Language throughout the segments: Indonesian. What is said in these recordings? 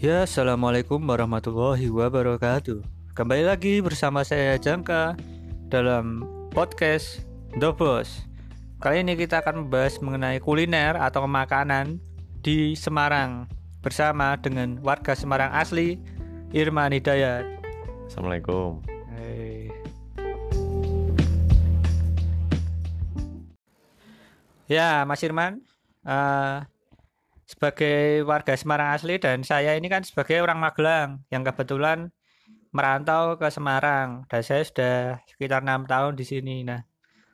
Ya, assalamualaikum warahmatullahi wabarakatuh. Kembali lagi bersama saya Jangka dalam podcast The Boss. Kali ini kita akan membahas mengenai kuliner atau makanan di Semarang bersama dengan warga Semarang asli Irman Hidayat. Assalamualaikum. Hey. Ya, Mas Irman, eh, sebagai warga Semarang asli dan saya ini kan sebagai orang Magelang yang kebetulan merantau ke Semarang dan saya sudah sekitar enam tahun di sini. Nah,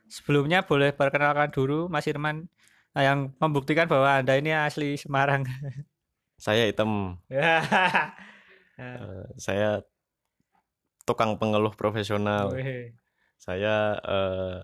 sebelumnya boleh perkenalkan dulu Mas Irman eh, yang membuktikan bahwa Anda ini asli Semarang. Saya hitam. Ya. Eh, saya tukang pengeluh profesional. Wih. Saya eh,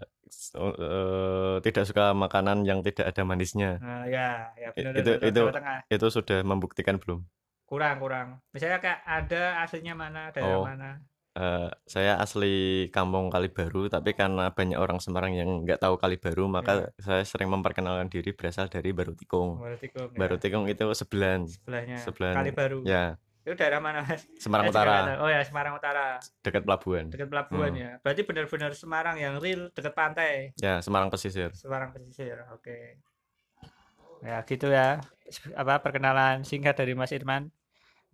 eh, tidak suka makanan yang tidak ada manisnya. Nah, ya, ya benar Itu- benar, itu- Tengah. Itu sudah membuktikan belum? kurang kurang. Misalnya kayak ada aslinya mana, daerah Oh. mana. Eh, saya asli Kampung Kalibaru, tapi karena banyak orang Semarang yang nggak tahu Kalibaru, maka saya sering memperkenalkan diri berasal dari Barutikung. Barutikung. ya. Barutikung itu sebelah, sebelahnya. sebelah- Kali Baru. ya Itu daerah mana, Mas? Semarang juga Utara. Oh ya, Semarang Utara. dekat pelabuhan. Dekat pelabuhan Hmm. ya. Berarti benar-benar Semarang yang real dekat pantai. Ya, Semarang pesisir. Semarang pesisir. Oke. Ya, gitu ya. Apa perkenalan singkat dari Mas Irman.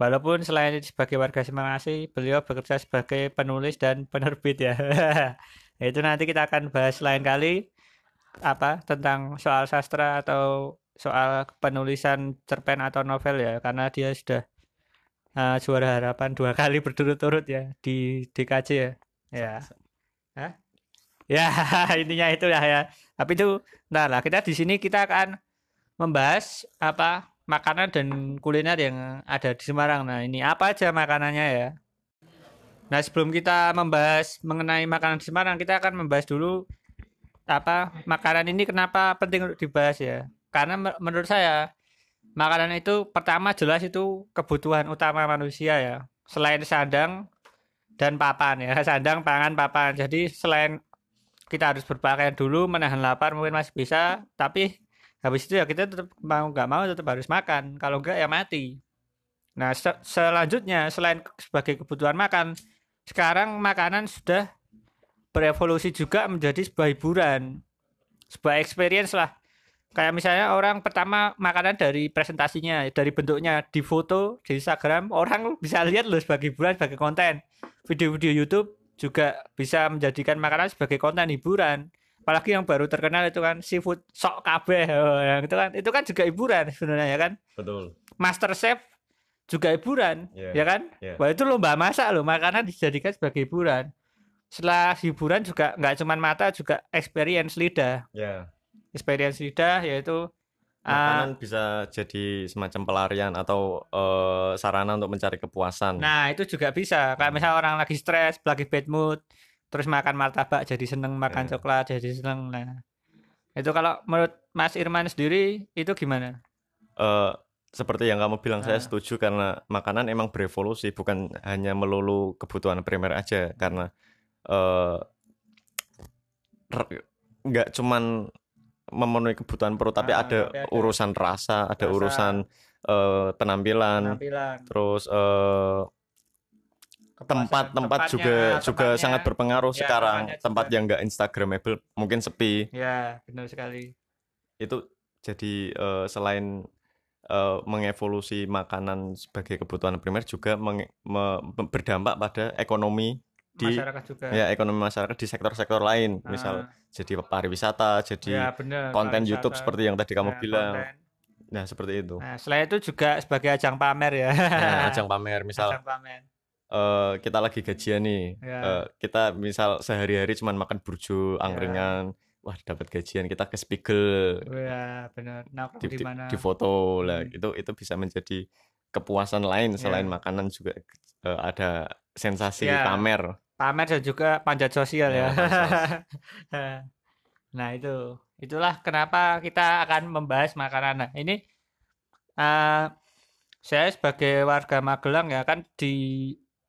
Walaupun selain sebagai warga Semarang asli, beliau bekerja sebagai penulis dan penerbit ya. Itu nanti kita akan bahas lain kali apa tentang soal sastra atau soal penulisan cerpen atau novel ya karena dia sudah uh, juara harapan dua kali berturut-turut ya di DKJ ya. Ya. Hah? Ya, intinya itu ya ya. Tapi itu nah lah kita di sini kita akan membahas apa makanan dan kuliner yang ada di Semarang. Nah, ini apa aja makanannya ya? Nah, sebelum kita membahas mengenai makanan di Semarang, kita akan membahas dulu apa makanan ini kenapa penting untuk dibahas ya? Karena me- menurut saya makanan itu pertama jelas itu kebutuhan utama manusia ya. Selain sandang dan papan ya, sandang, pangan, papan. Jadi selain kita harus berpakaian dulu, menahan lapar mungkin masih bisa, tapi habis itu ya kita tetap mau nggak mau tetap harus makan. Kalau enggak ya mati. Nah, se- selanjutnya selain sebagai kebutuhan makan, sekarang makanan sudah berevolusi juga menjadi sebuah hiburan, sebuah experience lah. Kayak misalnya orang pertama makanan dari presentasinya, dari bentuknya di foto di Instagram, orang bisa lihat loh sebagai hiburan, sebagai konten. Video-video YouTube juga bisa menjadikan makanan sebagai konten hiburan. Apalagi yang baru terkenal itu kan seafood sok kabeh, oh, yang itu kan itu kan juga hiburan sebenarnya ya kan. Betul. Master Chef juga hiburan, Iya. ya kan? Iya. Wah itu lomba masak loh, makanan dijadikan sebagai hiburan. Setelah hiburan juga nggak cuman mata, juga experience lidah. Ya. Experience lidah yaitu ah, Makanan bisa jadi semacam pelarian atau eh, sarana untuk mencari kepuasan. nah itu juga bisa. Kayak misalnya orang lagi stres, lagi bad mood, terus makan martabak jadi seneng, makan Iya. coklat jadi seneng. Nah itu kalau menurut Mas Irman sendiri itu gimana? Eh, seperti yang kamu bilang, Ah. saya setuju karena makanan emang berevolusi, bukan hanya melulu kebutuhan primer aja. Karena eh, nggak cuman memenuhi kebutuhan perut, tapi Ah, ada tapi ada urusan rasa, ada rasa. urusan eh, penampilan, Penampilan, terus eh, kepuasan tempat-tempat tempatnya, juga juga tempatnya. sangat berpengaruh Ya, sekarang. Tempat juga. yang nggak instagramable mungkin sepi. Ya benar sekali. itu jadi eh, selain eh, mengevolusi makanan sebagai kebutuhan primer juga me- berdampak pada ekonomi di Masyarakat juga. ya ekonomi masyarakat di sektor-sektor lain Ah, misal jadi pariwisata ya jadi benar. konten pariwisata. YouTube seperti yang tadi kamu Nah, bilang konten. nah seperti itu Nah, selain itu juga sebagai ajang pamer ya. Nah, ajang pamer misal Ajang pamer. eh, kita lagi gajian nih Ya. eh, kita misal sehari-hari cuman makan burjo Ya. angkringan wah dapat gajian kita ke Spiegel Oh, ya benar. Nongkrong di, di di foto lah Hmm. itu itu bisa menjadi kepuasan lain selain Ya. makanan juga eh, ada sensasi Ya. pamer Pamer dan juga panjat sosial ya. Ya, nah, itu. Itulah kenapa kita akan membahas makanan. Nah, ini eh, saya sebagai warga Magelang ya kan di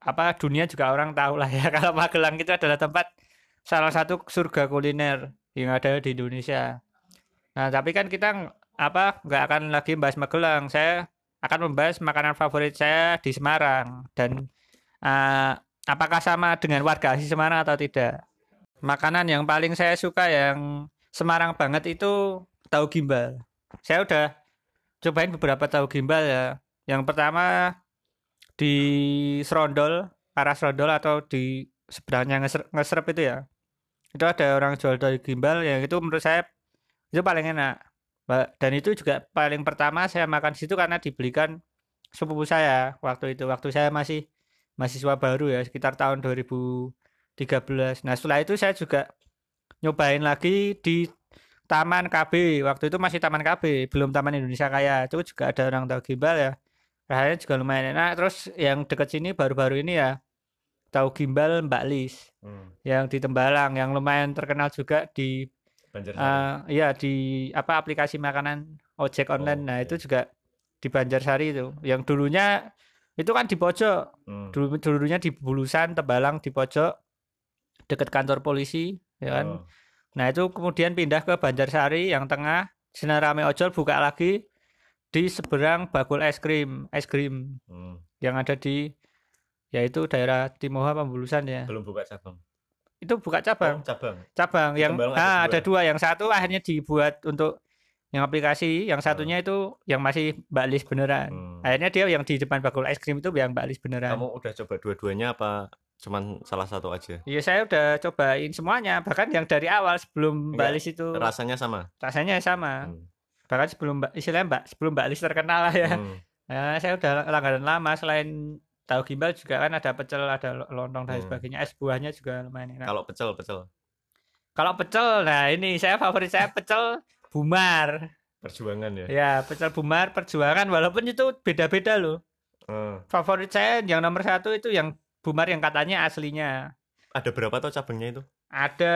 apa dunia juga orang tahu lah ya kalau Magelang itu adalah tempat salah satu surga kuliner yang ada di Indonesia. Nah, tapi kan kita apa nggak akan lagi bahas Magelang. Saya akan membahas makanan favorit saya di Semarang dan uh, apakah sama dengan warga asli Semarang atau tidak. Makanan yang paling saya suka yang Semarang banget itu tahu gimbal. Saya udah cobain beberapa tahu gimbal ya. Yang pertama di Serondol, arah Serondol atau di seberangnya ngeserep itu ya. Itu ada orang jual tahu gimbal yang itu menurut saya itu paling enak. Dan itu juga paling pertama saya makan situ karena dibelikan sepupu saya waktu itu. Waktu saya masih mahasiswa baru ya sekitar tahun 2013. Nah setelah itu saya juga nyobain lagi di Taman KB waktu itu masih Taman KB belum Taman Indonesia Kaya itu juga ada orang tahu gimbal ya rasanya juga lumayan enak terus yang dekat sini baru-baru ini ya tahu gimbal Mbak Lis hmm. yang di Tembalang yang lumayan terkenal juga di uh, ya di apa aplikasi makanan ojek online oh, nah okay. itu juga di Banjarsari itu yang dulunya itu kan di pojok hmm. dulu dulunya di Bulusan Tembalang di pojok dekat kantor polisi ya kan oh Nah itu kemudian pindah ke Banjarsari yang tengah Sinar Rame Ojol buka lagi di seberang Bakul es krim, es krim hmm. yang ada di yaitu daerah Timoha Pembulusan ya. Belum buka cabang. Itu buka cabang. Oh, cabang. Cabang yang ah, ada, dua. Yang satu akhirnya dibuat untuk yang aplikasi, yang satunya hmm. itu yang masih Mbak Lis beneran. Hmm. Akhirnya dia yang di depan bakul es krim itu yang Mbak Lis beneran. Kamu udah coba dua-duanya apa cuman salah satu aja. Iya saya udah cobain semuanya bahkan yang dari awal sebelum Mbak Lis itu rasanya sama. Rasanya sama. Hmm. Bahkan sebelum Mbak istilahnya Mbak sebelum Mbak Lis terkenal lah ya. Hmm. Nah, saya udah langganan lama selain tahu gimbal juga kan ada pecel, ada lontong dan hmm. sebagainya. Es buahnya juga lumayan enak. Kalau pecel, pecel. Kalau pecel, nah ini saya favorit saya pecel Bumar. Perjuangan ya. Ya, pecel Bumar perjuangan walaupun itu beda-beda loh. Hmm. Favorit saya yang nomor satu itu yang Bumar yang katanya aslinya. Ada berapa tuh cabangnya itu? Ada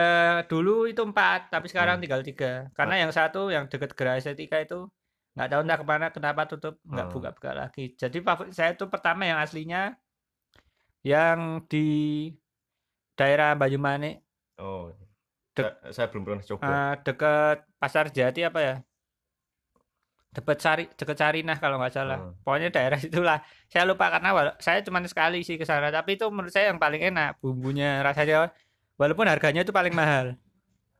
dulu itu empat, tapi sekarang hmm. tinggal tiga. Karena ah. yang satu yang dekat gerai estetika itu nggak tahu entah ke mana kenapa tutup nggak hmm. buka-buka lagi. Jadi favorit saya itu pertama yang aslinya yang di daerah Banyumanik. Oh, Dek, saya, saya belum pernah coba. Uh, dekat Pasar Jati apa ya? Dekat cari dekat Sarinah kalau nggak salah. Hmm. Pokoknya daerah itulah. Saya lupa karena saya cuma sekali sih ke sana, tapi itu menurut saya yang paling enak. Bumbunya rasanya walaupun harganya itu paling mahal.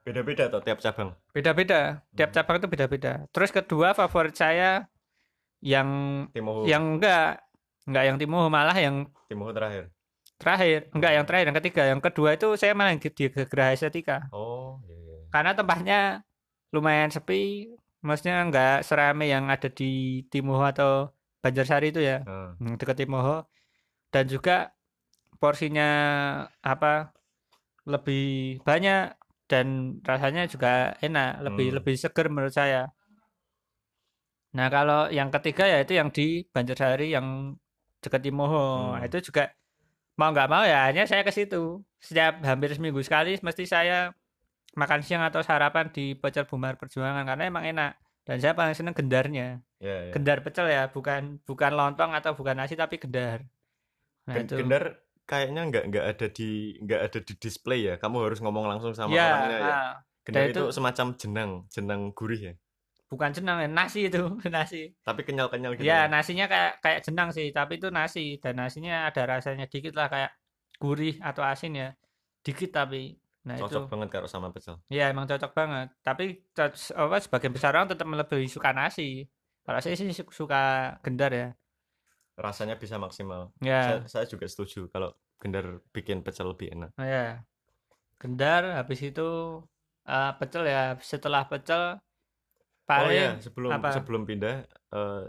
Beda-beda tuh tiap cabang. Beda-beda. Tiap hmm. cabang itu beda-beda. Terus kedua favorit saya yang Timoho. yang enggak enggak yang Timoho malah yang Timoho terakhir. Terakhir, enggak yang terakhir, yang ketiga, yang kedua itu saya malah di Geraha Estetika. Oh, iya, iya. Karena tempatnya lumayan sepi, maksudnya nggak serame yang ada di Timoho atau Banjarsari itu ya hmm. dekat Timoho dan juga porsinya apa lebih banyak dan rasanya juga enak lebih hmm. lebih seger menurut saya nah kalau yang ketiga ya itu yang di Banjarsari yang dekat Timoho hmm. itu juga mau nggak mau ya hanya saya ke situ setiap hampir seminggu sekali mesti saya makan siang atau sarapan di pecel bumar perjuangan karena emang enak dan saya paling seneng gendarnya yeah, yeah. gendar pecel ya bukan bukan lontong atau bukan nasi tapi gendar nah, itu. gendar kayaknya nggak nggak ada di nggak ada di display ya kamu harus ngomong langsung sama yeah, orangnya ya gendar itu, itu semacam jenang jenang gurih ya bukan jenang ya nasi itu nasi tapi kenyal kenyal gitu ya, ya nasinya kayak kayak jenang sih tapi itu nasi dan nasinya ada rasanya dikit lah kayak gurih atau asin ya dikit tapi Nah, cocok itu. banget kalau sama pecel. Iya, emang cocok banget. Tapi apa sebagian besar orang tetap lebih suka nasi. Kalau saya sih suka gendar ya. Rasanya bisa maksimal. Ya. Saya, saya juga setuju kalau gendar bikin pecel lebih enak. Oh, ya. Gendar habis itu uh, pecel ya. Setelah pecel paling Oh ya, sebelum apa? sebelum pindah uh,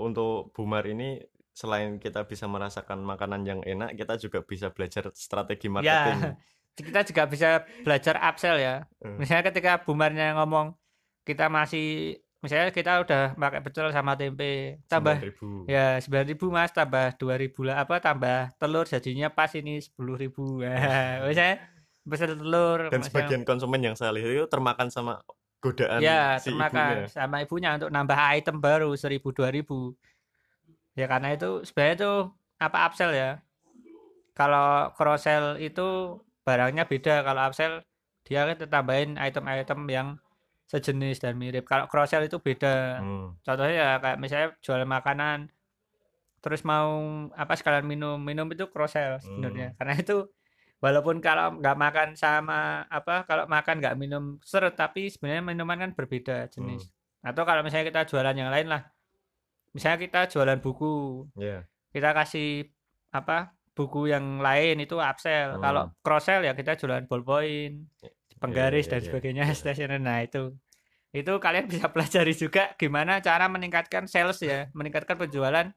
untuk Bumar ini selain kita bisa merasakan makanan yang enak, kita juga bisa belajar strategi ya. marketing. Ya kita juga bisa belajar upsell ya. Hmm. Misalnya ketika bumarnya ngomong kita masih misalnya kita udah pakai pecel sama tempe tambah 9 ya sembilan ribu mas tambah dua ribu lah apa tambah telur jadinya pas ini sepuluh ribu. Misalnya pesan telur dan sebagian konsumen yang saya lihat itu termakan sama godaan ya si termakan ibunya. sama ibunya untuk nambah item baru seribu dua ribu. Ya karena itu sebenarnya itu apa upsell ya. Kalau cross sell itu barangnya beda kalau upsell dia kan tambahin item-item yang sejenis dan mirip. Kalau cross sell itu beda. Hmm. Contohnya ya kayak misalnya jual makanan terus mau apa sekalian minum minum itu cross sell sebenarnya hmm. karena itu walaupun kalau nggak makan sama apa kalau makan nggak minum seret tapi sebenarnya minuman kan berbeda jenis hmm. atau kalau misalnya kita jualan yang lain lah misalnya kita jualan buku yeah. kita kasih apa buku yang lain itu upsell hmm. kalau cross sell ya kita jualan ballpoint penggaris yeah, yeah, dan yeah, sebagainya yeah. stationer nah itu itu kalian bisa pelajari juga gimana cara meningkatkan sales ya meningkatkan penjualan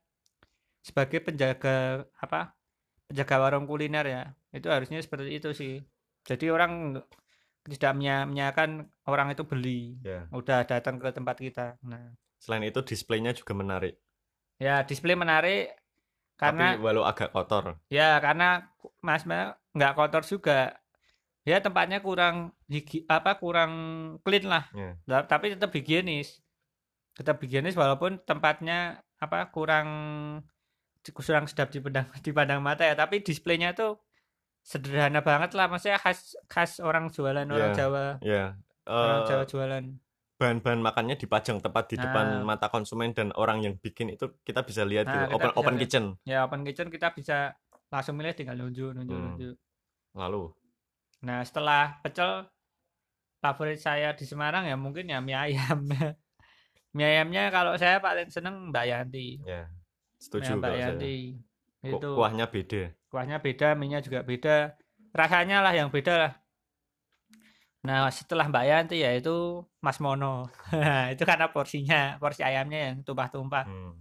sebagai penjaga apa penjaga warung kuliner ya. Itu harusnya seperti itu sih. Jadi orang tidak menyanyikan orang itu beli ya. udah datang ke tempat kita. Nah. Selain itu displaynya juga menarik. Ya display menarik karena Tapi walau agak kotor. Ya karena mas nggak kotor juga ya tempatnya kurang higi, apa kurang clean lah. Ya. tapi tetap higienis. Tetap higienis walaupun tempatnya apa kurang kurang sedap dipandang dipandang mata ya. Tapi displaynya tuh sederhana banget lah. Maksudnya khas khas orang jualan yeah, orang Jawa. Yeah. uh, orang Jawa jualan. bahan-bahan makannya dipajang tepat di nah, depan mata konsumen dan orang yang bikin itu kita bisa lihat nah, gitu open open lihat. kitchen. Ya open kitchen kita bisa langsung milih tinggal nunjuk nunjuk hmm. nunjuk. Lalu nah setelah pecel favorit saya di Semarang ya mungkin ya mie ayam mie ayamnya kalau saya paling seneng Mbak Yanti yeah Setuju Mbak Yanti. Itu kuahnya beda. Kuahnya beda, minyak juga beda. Rasanya lah yang beda lah. Nah, setelah Mbak Yanti ya itu Mas Mono. itu karena porsinya, porsi ayamnya yang tumpah-tumpah. Hmm.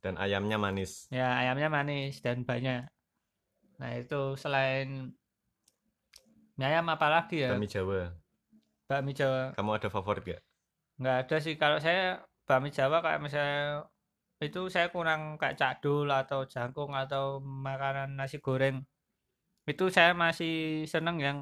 Dan ayamnya manis. Ya, ayamnya manis dan banyak. Nah, itu selain mie ayam apa lagi ya? Bakmi Jawa. Bakmi Jawa. Kamu ada favorit gak? Nggak ada sih. Kalau saya bakmi Jawa kayak misalnya itu saya kurang kayak cakdul atau jangkung atau makanan nasi goreng itu saya masih seneng yang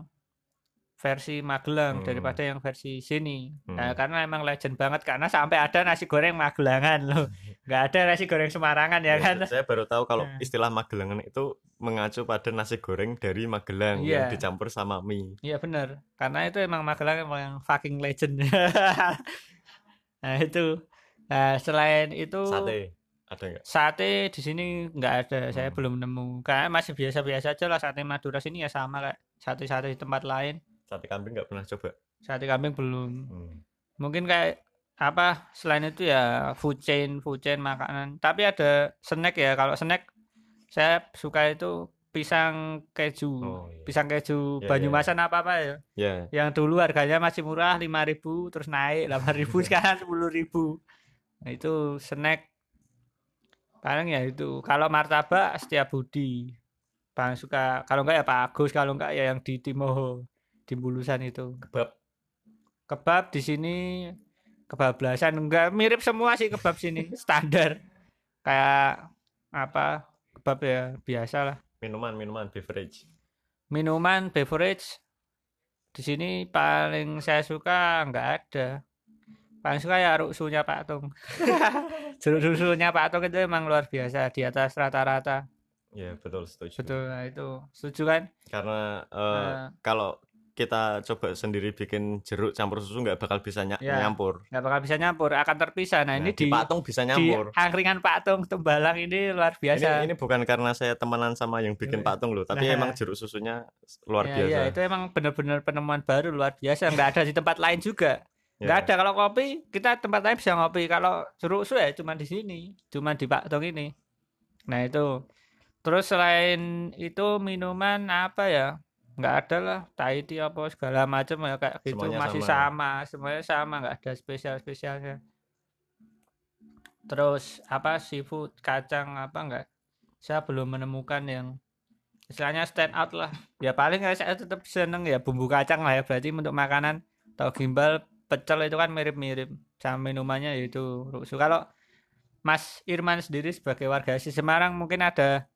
versi Magelang hmm. daripada yang versi sini hmm. nah, karena emang legend banget karena sampai ada nasi goreng Magelangan loh nggak ada nasi goreng Semarangan ya, ya kan saya baru tahu kalau nah. istilah Magelangan itu mengacu pada nasi goreng dari Magelang yeah. yang dicampur sama mie iya benar karena itu emang Magelang emang yang fucking legend nah itu Nah, selain itu sate ada nggak? Sate di sini nggak ada, hmm. saya belum nemu. Kayak masih biasa-biasa aja lah sate Madura sini ya sama kayak sate-sate di tempat lain. Sate kambing nggak pernah coba? Sate kambing belum. Hmm. Mungkin kayak apa selain itu ya food chain, food chain makanan. Tapi ada snack ya. Kalau snack saya suka itu pisang keju, oh, iya. pisang keju yeah, Banyumasan yeah. apa apa ya. Yeah. Yang dulu harganya masih murah lima ribu, terus naik delapan ribu sekarang sepuluh ribu. Nah, itu snack paling ya itu kalau martabak setiap budi paling suka kalau enggak ya Pak Agus kalau enggak ya yang di Timoho di Bulusan itu kebab kebab di sini kebablasan. Enggak mirip semua sih kebab sini. Standar. Kayak apa kebab ya biasa lah minuman minuman beverage. Minuman beverage di sini paling saya suka enggak ada. Paling suka ya ruksunya Pak Tung. Jeruk susunya Pak Tung itu emang luar biasa di atas rata-rata. Ya betul setuju. Betul nah, itu. Setuju kan? Karena uh, uh, kalau kita coba sendiri bikin jeruk campur susu nggak bakal bisa ny ya, nyampur nggak bakal bisa nyampur akan terpisah nah, nah ini di, di patung bisa nyampur di angkringan patung tembalang ini luar biasa ini, ini bukan karena saya temenan sama yang bikin iya. patung loh tapi nah, emang jeruk susunya luar ya, biasa ya, itu emang benar-benar penemuan baru luar biasa nggak ada di tempat lain juga Nggak yeah. ada kalau kopi kita tempat lain bisa ngopi. Kalau jeruk su ya cuma di sini, cuma di Pak Tong ini. Nah itu. Terus selain itu minuman apa ya? Nggak ada lah, Tahiti apa segala macam ya kayak gitu semuanya masih sama. sama, semuanya sama, nggak ada spesial spesialnya. Terus apa seafood kacang apa enggak? Saya belum menemukan yang istilahnya stand out lah. Ya paling saya tetap seneng ya bumbu kacang lah ya berarti untuk makanan atau gimbal pecel itu kan mirip-mirip sama minumannya yaitu ruksu. Kalau Mas Irman sendiri sebagai warga asli Semarang mungkin ada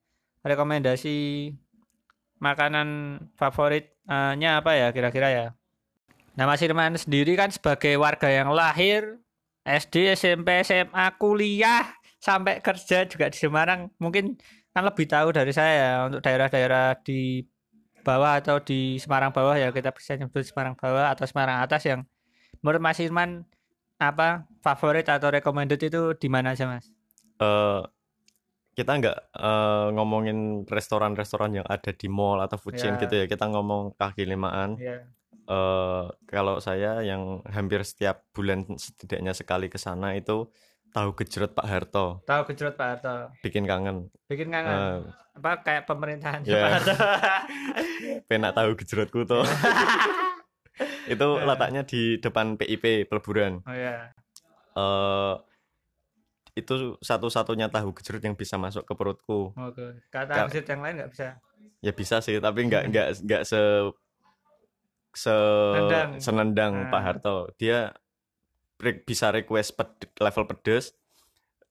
rekomendasi makanan favoritnya apa ya kira-kira ya? Nah Mas Irman sendiri kan sebagai warga yang lahir SD, SMP, SMA, kuliah sampai kerja juga di Semarang mungkin kan lebih tahu dari saya ya untuk daerah-daerah di bawah atau di Semarang bawah ya kita bisa nyebut Semarang bawah atau Semarang atas yang menurut Mas Irman apa favorit atau recommended itu di mana aja Mas? Uh, kita nggak uh, ngomongin restoran-restoran yang ada di mall atau food chain yeah. gitu ya. kita ngomong kaki limaan. Yeah. uh, kalau saya yang hampir setiap bulan setidaknya sekali ke sana itu tahu gejrot Pak Harto. Tahu gejrot Pak Harto. Bikin kangen. Bikin kangen? Uh, apa kayak pemerintahan yeah. Pak Harto? Penak tahu gejrotku tuh. Itu letaknya di depan PIP peleburan. Oh ya. Yeah. uh, itu satu-satunya tahu gejrot yang bisa masuk ke perutku. Oke. Kata gejrot yang lain nggak bisa. Ya bisa sih, tapi nggak nggak nggak se se Nendang. senendang nah. Pak Harto. Dia re bisa request ped level pedes,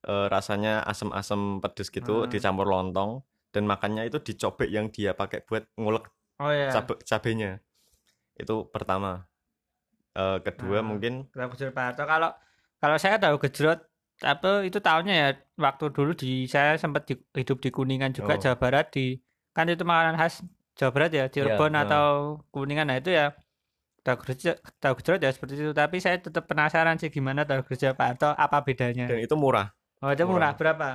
uh, rasanya asam-asam pedes gitu, hmm. dicampur lontong dan makannya itu dicobek yang dia pakai buat ngulek oh, iya. cabe cabenya. Itu pertama. Uh, kedua nah, mungkin tahu gejrot Pak Harto. Kalau kalau saya tahu gejrot apa itu tahunnya ya waktu dulu di saya sempat di, hidup di Kuningan juga oh. Jawa Barat di kan itu makanan khas Jawa Barat ya Cirebon yeah, atau uh. Kuningan nah itu ya tahu gejrot tahu gejrot ya seperti itu tapi saya tetap penasaran sih gimana tahu gejrot Pak atau apa bedanya dan itu murah oh itu murah, murah. berapa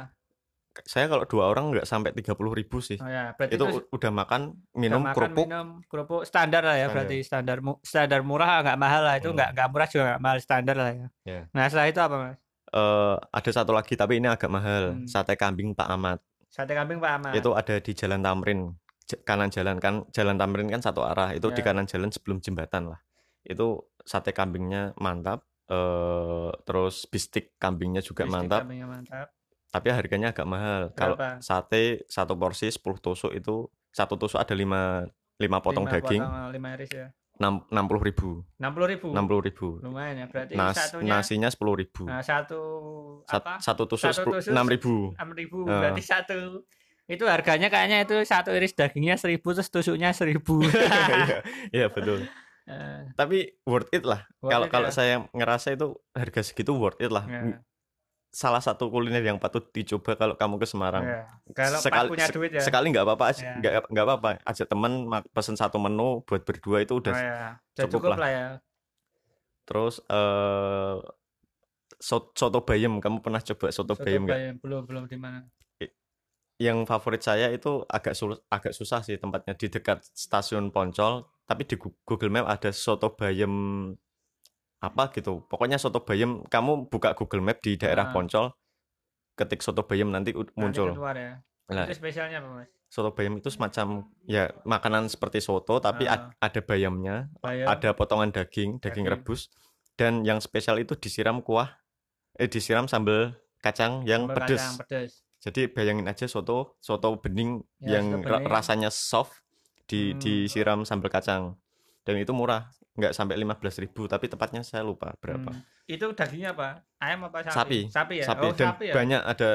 saya kalau dua orang nggak sampai tiga puluh ribu sih. Oh ya, itu, itu udah makan minum udah makan, kerupuk. Minum kerupuk standar lah ya standar. berarti standar standar murah nggak mahal lah itu nggak hmm. nggak murah juga nggak mahal standar lah ya. Yeah. Nah setelah itu apa mas? Uh, ada satu lagi tapi ini agak mahal. Hmm. sate kambing Pak Ahmad sate kambing Pak Ahmad itu ada di Jalan Tamrin. Kanan jalan kan Jalan Tamrin kan satu arah. Itu yeah. di ya. kanan jalan sebelum jembatan lah. Itu sate kambingnya mantap uh, terus bistik kambingnya juga bistik mantap. Kambingnya mantap. Tapi harganya agak mahal. Kalau sate satu porsi 10 tusuk itu satu tusuk ada lima lima potong 5 daging. potong, 5 iris ya enam puluh ribu. Enam puluh ribu? Enam puluh ribu. Lumayan ya berarti Nas, satunya nasinya sepuluh ribu. Nah, satu apa? satu tusuk enam ribu. enam ribu uh. berarti satu. Itu harganya kayaknya itu satu iris dagingnya seribu terus tusuknya seribu. Iya, iya betul. Uh. tapi worth it lah. Kalau kalau ya. saya ngerasa itu harga segitu worth it lah. Yeah salah satu kuliner yang patut dicoba kalau kamu ke Semarang. Yeah. Kalau sekali, punya duit ya. Sekali nggak apa-apa, yeah. nggak nggak apa-apa. Ajak temen pesen satu menu buat berdua itu udah, oh, yeah. cukup, cukup lah. lah ya. Terus uh, soto bayam, kamu pernah coba soto, soto bayam nggak? Belum belum di mana? Yang favorit saya itu agak sul agak susah sih tempatnya di dekat stasiun Poncol, tapi di Google Map ada soto bayam apa gitu pokoknya soto bayam kamu buka Google Map di daerah nah. Poncol ketik soto bayam nanti muncul nanti keluar ya nah, itu spesialnya apa mas soto bayam itu semacam ya makanan seperti soto tapi nah. ada bayamnya Bayam. ada potongan daging daging, daging rebus dan yang spesial itu disiram kuah eh disiram sambal kacang yang sambal pedes. Kacang pedes jadi bayangin aja soto soto bening ya, yang bening. rasanya soft di hmm. disiram sambal kacang dan itu murah nggak sampai lima belas ribu tapi tepatnya saya lupa berapa hmm. itu dagingnya apa ayam apa sapi sapi sapi ya sapi. Oh, dan sapi ya? banyak ada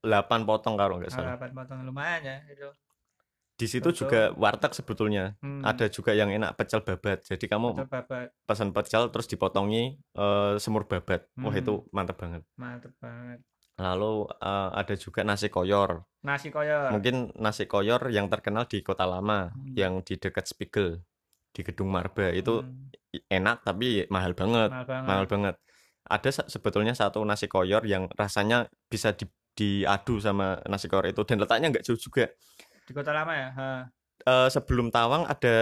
delapan potong kalau nggak salah delapan potong lumayan ya itu di situ Betul. juga warteg sebetulnya hmm. ada juga yang enak pecel babat jadi kamu babat. pesan pecel terus dipotongi uh, semur babat hmm. wah itu mantep banget mantep banget lalu uh, ada juga nasi koyor nasi koyor mungkin nasi koyor yang terkenal di kota lama hmm. yang di dekat Spiegel di gedung Marba itu hmm. enak tapi mahal banget. mahal banget mahal banget ada sebetulnya satu nasi koyor yang rasanya bisa di, diadu sama nasi koyor itu dan letaknya nggak jauh juga di kota lama ya ha. Uh, sebelum Tawang ada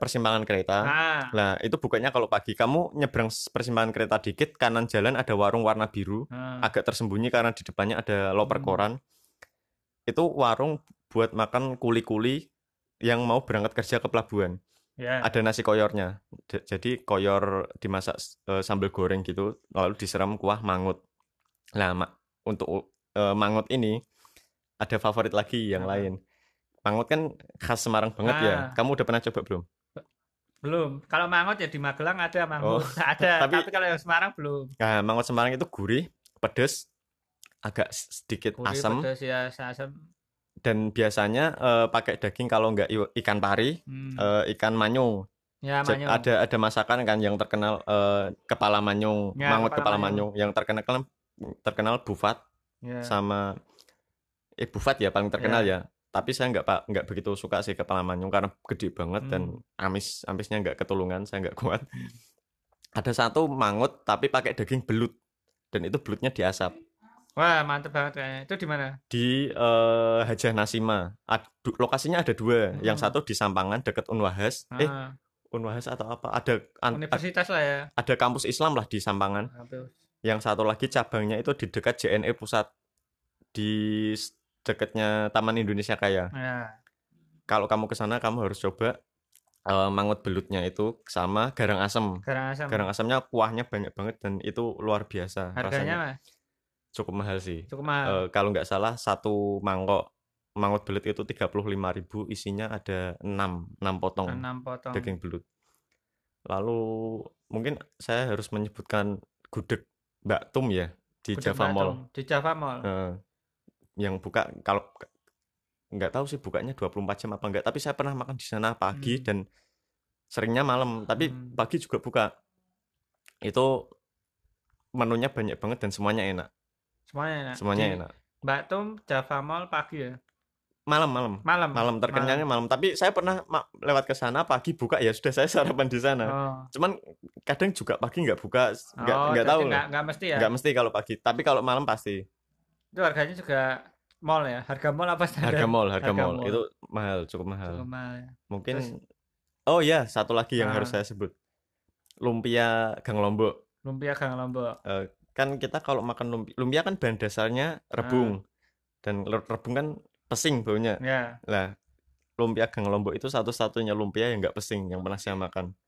persimpangan kereta. Ah. Nah, itu bukannya kalau pagi kamu nyebrang persimpangan kereta dikit, kanan jalan ada warung warna biru, ah. agak tersembunyi karena di depannya ada loper hmm. koran. Itu warung buat makan kuli-kuli yang mau berangkat kerja ke pelabuhan yeah. ada nasi koyornya. Jadi koyor dimasak uh, sambal goreng gitu lalu disiram kuah mangut. Nah ma untuk uh, mangut ini ada favorit lagi yang Apa? lain. Mangut kan khas Semarang banget ya. ya kamu udah pernah coba belum? Belum. Kalau mangut ya di Magelang ada mangut. Oh, ada. Tapi, tapi kalau yang Semarang belum. Nah mangut Semarang itu gurih pedes agak sedikit gurih, asam pedes ya asam dan biasanya uh, pakai daging kalau nggak ikan pari, hmm. uh, ikan manyung. Ya, manyung. Ada ada masakan kan yang terkenal uh, kepala manyung, ya, mangut kepala, kepala manyung. manyung, yang terkenal kan terkenal bufat ya. sama eh bufat ya paling terkenal ya. ya. Tapi saya nggak pak nggak begitu suka sih kepala manyung karena gede banget hmm. dan amis amisnya nggak ketulungan, saya nggak kuat. Hmm. ada satu mangut tapi pakai daging belut dan itu belutnya diasap Wah, mantep banget kayaknya. Itu di mana? Di uh, Hajah Nasima. Ad, lokasinya ada dua. Hmm. Yang satu di Sampangan dekat Unwahas. Ah. Eh, Unwahas atau apa? Ada universitas lah ya. Ada kampus Islam lah di Sampangan. Yang satu lagi cabangnya itu di dekat JNE Pusat di dekatnya Taman Indonesia Kaya. Ya. Kalau kamu ke sana kamu harus coba uh, mangut belutnya itu sama garang asem. Garang asem. Garang asemnya kuahnya banyak banget dan itu luar biasa. Harganya rasanya. Mas? Cukup mahal sih. Cukup mahal. Uh, kalau nggak salah satu mangkok mangut belut itu tiga puluh lima ribu isinya ada enam enam potong, 6 potong daging belut. Lalu mungkin saya harus menyebutkan gudeg Mbak Tum ya di gudeg Java Mall. Di Java Mall. Uh, yang buka kalau nggak tahu sih bukanya 24 jam apa enggak, tapi saya pernah makan di sana pagi hmm. dan seringnya malam, tapi hmm. pagi juga buka. Itu menunya banyak banget dan semuanya enak. Semuanya enak. Semuanya Di enak. Mbak Tum Java Mall pagi ya? Malam, malam. Malam. Malam terkenyangnya malam. malam. Tapi saya pernah lewat ke sana pagi buka ya sudah saya sarapan di sana. Oh. Cuman kadang juga pagi nggak buka, nggak oh, nggak tahu. Nggak, nggak mesti ya? Nggak mesti kalau pagi. Tapi kalau malam pasti. Itu harganya juga mall ya? Harga mall apa standar? Harga mall, harga, harga mall. mall. Itu mahal, cukup mahal. Cukup mahal ya. Mungkin Terus, Oh ya, satu lagi yang ah. harus saya sebut. Lumpia Gang Lombok. Lumpia Gang Lombok. Uh, kan kita kalau makan lumpia, lumpia kan bahan dasarnya rebung. Hmm. Dan rebung kan pesing baunya. Yeah. Lah, lumpia Gang Lombok itu satu-satunya lumpia yang nggak pesing yang pernah saya makan.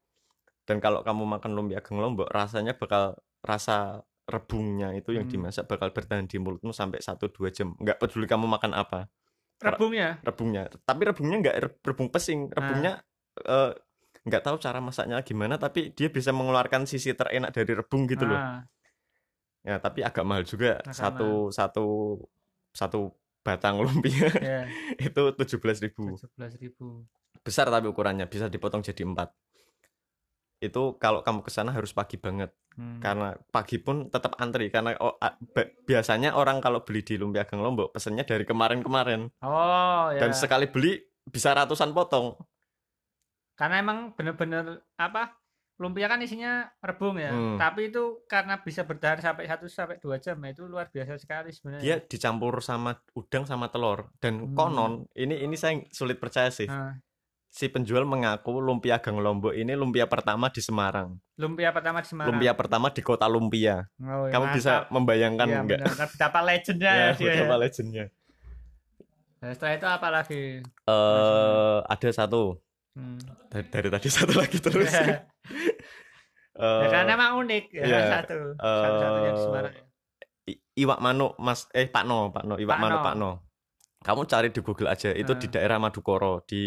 Dan kalau kamu makan lumpia Gang Lombok, rasanya bakal rasa rebungnya itu yang hmm. dimasak bakal bertahan di mulutmu sampai 1 2 jam. Nggak peduli kamu makan apa. Rebungnya? Rebungnya. Tapi rebungnya nggak rebung pesing. Rebungnya ah. uh, nggak tahu cara masaknya gimana tapi dia bisa mengeluarkan sisi terenak dari rebung gitu loh. Ya, tapi agak mahal juga. Agak satu satu satu batang lumpia yeah. itu tujuh belas ribu. Besar tapi ukurannya bisa dipotong jadi empat. Itu kalau kamu ke sana harus pagi banget. Hmm. Karena pagi pun tetap antri karena oh, biasanya orang kalau beli di Lumpia Gang Lombok pesennya dari kemarin-kemarin. Oh, ya. Dan sekali beli bisa ratusan potong. Karena emang bener-bener apa? Lumpia kan isinya rebung ya hmm. tapi itu karena bisa bertahan sampai satu sampai dua jam ya itu luar biasa sekali sebenarnya dia dicampur sama udang sama telur dan hmm. konon ini ini saya sulit percaya sih hmm. si penjual mengaku lumpia Gang Lombok ini lumpia pertama di Semarang lumpia pertama di Semarang lumpia pertama di kota lumpia oh, ya, kamu mantap. bisa membayangkan ya, enggak betapa legendnya ya, ya betapa ya. legendnya nah, setelah itu apa lagi uh, ada satu Hmm. Dari, dari tadi satu lagi terus. Uh, ya, karena emang unik ya, yeah, satu. Uh, Satu-satunya di Semarang. Iwak Mano Mas eh Pak No, Pak No, Iwak Pak Mano Pak No. Kamu cari di Google aja, itu uh. di daerah Madukoro di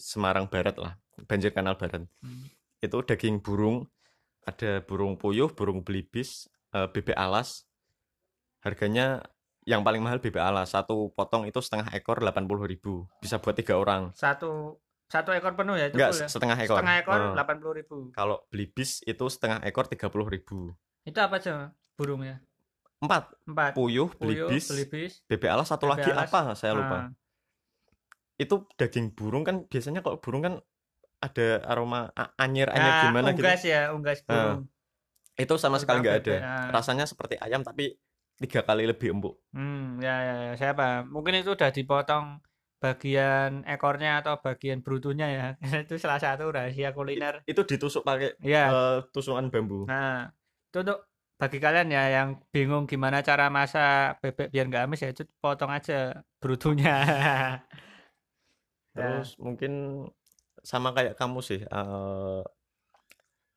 Semarang Barat lah, banjir kanal Barat. Hmm. Itu daging burung, ada burung puyuh, burung belibis, uh, bebek alas. Harganya yang paling mahal bebek alas, satu potong itu setengah ekor delapan puluh ribu, bisa buat tiga orang. Satu satu ekor penuh ya itu Enggak, ya? setengah ekor. Setengah ekor delapan puluh ribu. Kalau beli bis itu setengah ekor tiga puluh ribu. Itu apa aja burungnya empat. Empat. Puyuh belibis, belibis bebek alas satu bebek lagi alas. apa? Saya lupa. Ah. itu daging burung kan biasanya kalau burung kan ada aroma anyir anyir nah, gimana unggas gitu. unggas ya unggas nah, burung. Nah, itu sama sekali nggak ada. ah. rasanya seperti ayam tapi tiga kali lebih empuk. Hmm ya ya, ya. siapa mungkin itu udah dipotong bagian ekornya atau bagian brutunya ya itu salah satu rahasia kuliner itu ditusuk pakai ya. uh, tusukan bambu nah itu untuk bagi kalian ya yang bingung gimana cara masak bebek biar nggak amis ya itu potong aja brutunya terus ya. mungkin sama kayak kamu sih uh,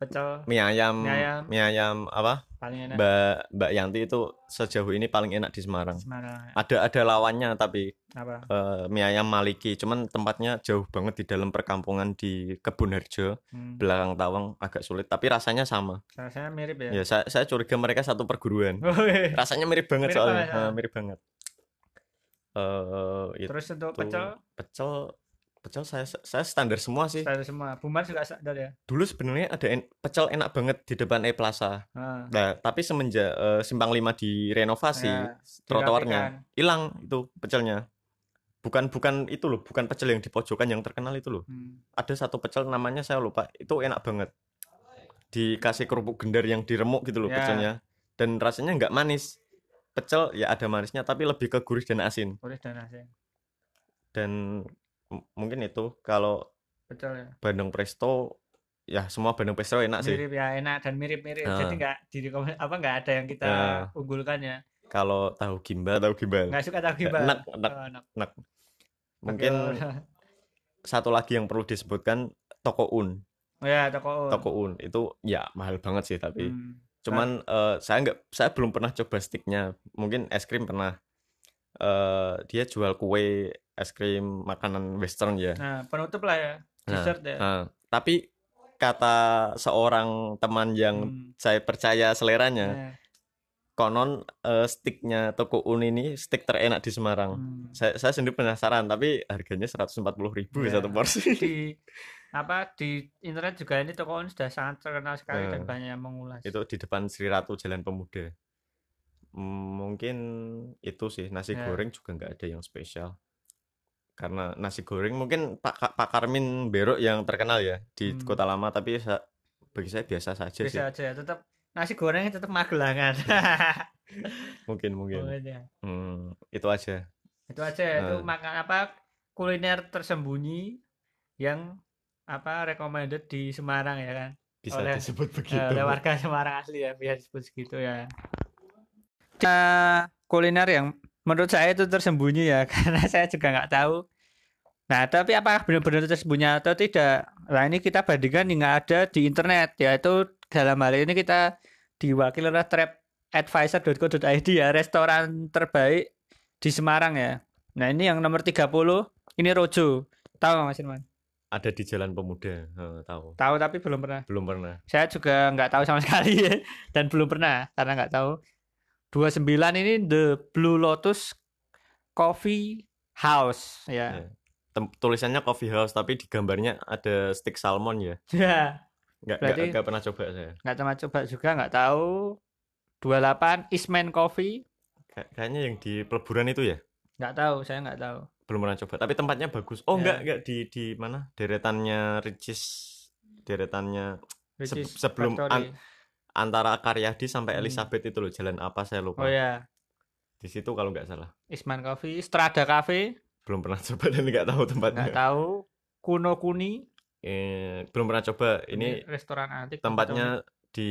pecel. Mie ayam. Mie ayam, mie ayam apa? Paling enak. Mbak mbak Yanti itu sejauh ini paling enak di Semarang, Semarang ya. ada ada lawannya tapi apa? uh, mie ayam Maliki. Cuman tempatnya jauh banget di dalam perkampungan di Kebun Harjo. Hmm. belakang Tawang agak sulit. Tapi rasanya sama. Rasanya mirip ya? Ya saya, saya curiga mereka satu perguruan. Oh, iya. rasanya mirip banget mirip soalnya. ya. uh, mirip banget. Uh, terus untuk pecel? Pecel pecel saya saya standar semua sih. Standar semua. Buman juga standar ya? Dulu sebenarnya ada en, pecel enak banget di depan E Plaza ah. nah tapi semenjak uh, simpang lima direnovasi ya, trotoarnya hilang itu pecelnya. Bukan bukan itu loh bukan pecel yang di pojokan yang terkenal itu loh. Hmm. ada satu pecel namanya saya lupa itu enak banget. Dikasih kerupuk gendar yang diremuk gitu loh ya. pecelnya. Dan rasanya nggak manis. Pecel ya ada manisnya tapi lebih ke gurih dan asin. Gurih dan asin. Dan mungkin itu kalau pecel ya. Bandung Presto ya semua Bandung Presto enak sih. Mirip ya enak dan mirip-mirip. Uh. jadi nggak di apa nggak ada yang kita uh. unggulkan ya. Kalau tahu gimbal tahu gimbal. Nggak suka tahu gimbal. Enak enak, oh, enak. enak. mungkin satu lagi yang perlu disebutkan toko un. Oh ya toko un. Toko un. Itu ya mahal banget sih tapi hmm. cuman uh, saya nggak saya belum pernah coba sticknya. Mungkin es krim pernah uh, dia jual kue es krim makanan western ya nah penutup lah ya nah, dessert ya nah, tapi kata seorang teman yang hmm. saya percaya seleranya yeah. konon uh, sticknya toko un ini stick terenak di Semarang hmm. saya saya sendiri penasaran tapi harganya seratus empat puluh ribu yeah. satu porsi di apa di internet juga ini toko ini sudah sangat terkenal sekali hmm. dan banyak yang mengulas. Itu di depan Sri Ratu Jalan Pemuda. Mungkin itu sih nasi ya. goreng juga nggak ada yang spesial. Karena nasi goreng mungkin Pak Pak Karmin Berok yang terkenal ya di hmm. Kota Lama tapi bagi saya biasa saja biasa sih. Biasa aja, tetap nasi gorengnya tetap magelangan. mungkin mungkin. Hmm, itu aja. Itu aja nah. itu makan apa kuliner tersembunyi yang apa recommended di Semarang ya kan bisa oleh, disebut begitu oleh warga Semarang asli ya biar disebut segitu ya nah, kuliner yang menurut saya itu tersembunyi ya karena saya juga nggak tahu nah tapi apakah benar-benar tersembunyi atau tidak nah ini kita bandingkan yang ada di internet yaitu dalam hal ini kita diwakili oleh trapadvisor.co.id ya restoran terbaik di Semarang ya nah ini yang nomor 30 ini Rojo tahu Mas Irman ada di Jalan Pemuda, oh, tahu. Tahu tapi belum pernah. Belum pernah. Saya juga nggak tahu sama sekali ya. dan belum pernah karena nggak tahu. 29 ini The Blue Lotus Coffee House ya. ya. Tulisannya Coffee House tapi di gambarnya ada stick salmon ya. Ya. Nggak, Berarti, nggak, nggak pernah coba saya. Nggak pernah coba juga nggak tahu. 28 Eastman Coffee. Kayaknya yang di peleburan itu ya? Nggak tahu, saya nggak tahu belum pernah coba tapi tempatnya bagus oh ya. enggak enggak di di mana deretannya Ricis deretannya se sebelum an antara Karyadi sampai hmm. Elizabeth itu loh jalan apa saya lupa. Oh ya di situ kalau nggak salah. Isman Coffee Strada Cafe belum pernah coba dan nggak tahu tempatnya. Nggak tahu. Kuno Kuni. Eh, belum pernah coba. Ini, ini restoran antik tempatnya di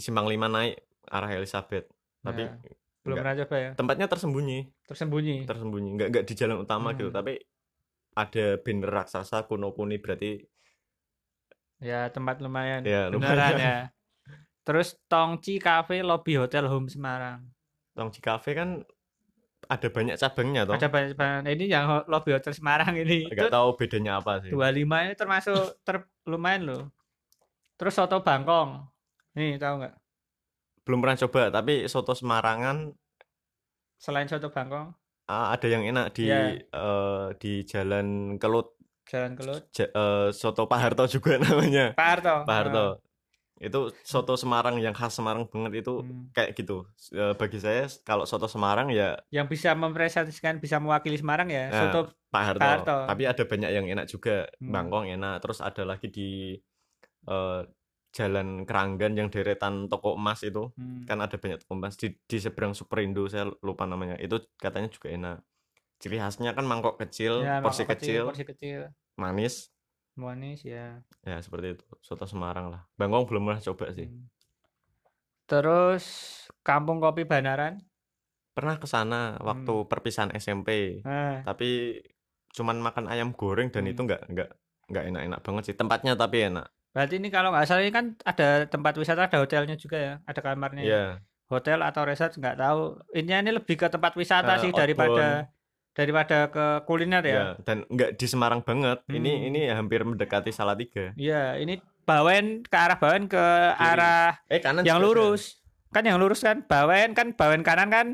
Simpang Lima naik arah Elizabeth. Tapi ya belum pernah coba ya? Tempatnya tersembunyi. Tersembunyi? Tersembunyi. Nggak nggak di jalan utama gitu, hmm. gitu tapi ada banner raksasa kuno kuni berarti ya tempat lumayan. Ya, lumayan. ya terus Tongci Cafe lobby hotel home Semarang. Tongci Cafe kan ada banyak cabangnya toh. Ada banyak cabang. Ini yang lobby hotel Semarang ini. Nggak tahu bedanya apa sih. dua lima ini termasuk ter lumayan loh. Terus soto Bangkong. Nih tahu nggak? Belum pernah coba tapi soto Semarangan. Selain soto Bangkong. Uh, ada yang enak di yeah. Iya. uh, di Jalan Kelut. Jalan Kelut. Ja, uh, soto Pak Harto juga namanya. Pak Harto. Pak Harto. Uh. Itu soto Semarang yang khas Semarang banget itu hmm. kayak gitu. Uh, bagi saya kalau soto Semarang ya yang bisa mempresentasikan bisa mewakili Semarang ya nah, soto Pak Harto. Pak Harto. Tapi ada banyak yang enak juga. Hmm. Bangkong enak. Terus ada lagi di uh, jalan Keranggan yang deretan toko emas itu. Hmm. kan ada banyak toko emas di, di seberang Superindo saya lupa namanya. Itu katanya juga enak. Ciri khasnya kan mangkok kecil ya, porsi mangkok kecil, porsi kecil. manis manis ya ya seperti itu soto Semarang lah Bangkong belum pernah coba sih hmm. terus Kampung Kopi Banaran pernah ke sana waktu hmm. perpisahan SMP eh. tapi cuman makan ayam goreng dan hmm. itu nggak nggak nggak enak-enak banget sih tempatnya tapi enak Berarti ini kalau nggak salah ini kan ada tempat wisata, ada hotelnya juga ya, ada kamarnya. Yeah. Hotel atau resort nggak tahu. Ini ini lebih ke tempat wisata uh, sih daripada daripada ke kuliner ya. Yeah, dan nggak di Semarang banget. Hmm. Ini ini hampir mendekati Salatiga. Iya, ini Bawen ke arah Bawen ke Kiri. arah eh, kanan yang lurus. Kan. kan yang lurus kan Bawen kan Bawen kanan kan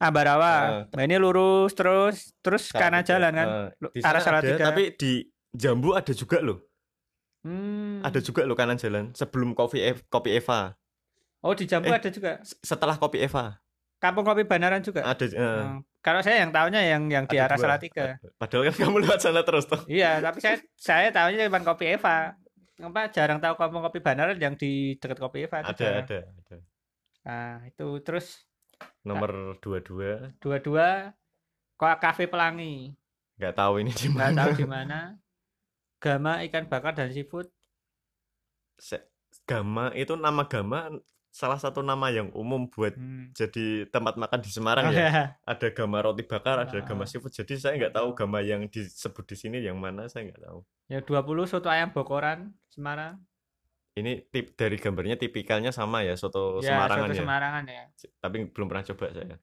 Ambarawa. Uh, nah, ini lurus terus terus kanan jalan kan uh, arah Salatiga. Ada, tapi di Jambu ada juga loh. Hmm. Ada juga lo kanan jalan sebelum kopi e kopi Eva. Oh di Jambu eh, ada juga. Setelah kopi Eva. Kampung kopi Banaran juga. Ada. Uh, hmm. Kalau saya yang tahunya yang yang di arah Salatiga. Padahal kan kamu lewat sana terus tuh. iya, tapi saya saya tahunya cuma kopi Eva. apa jarang tahu kampung kopi Banaran yang di dekat kopi Eva ada ada, ada ada nah itu terus nomor dua dua dua dua kok kafe pelangi nggak tahu ini di mana nggak tahu di mana gama ikan bakar dan seafood Se gama itu nama gama salah satu nama yang umum buat hmm. jadi tempat makan di Semarang oh, ya. ya. Ada gama roti bakar, ada gama seafood. Jadi saya nggak tahu gama yang disebut di sini yang mana saya nggak tahu. Ya 20 soto ayam bokoran Semarang. Ini tip dari gambarnya tipikalnya sama ya soto ya, Semarangan soto ya. Semarangan ya. Tapi belum pernah coba saya.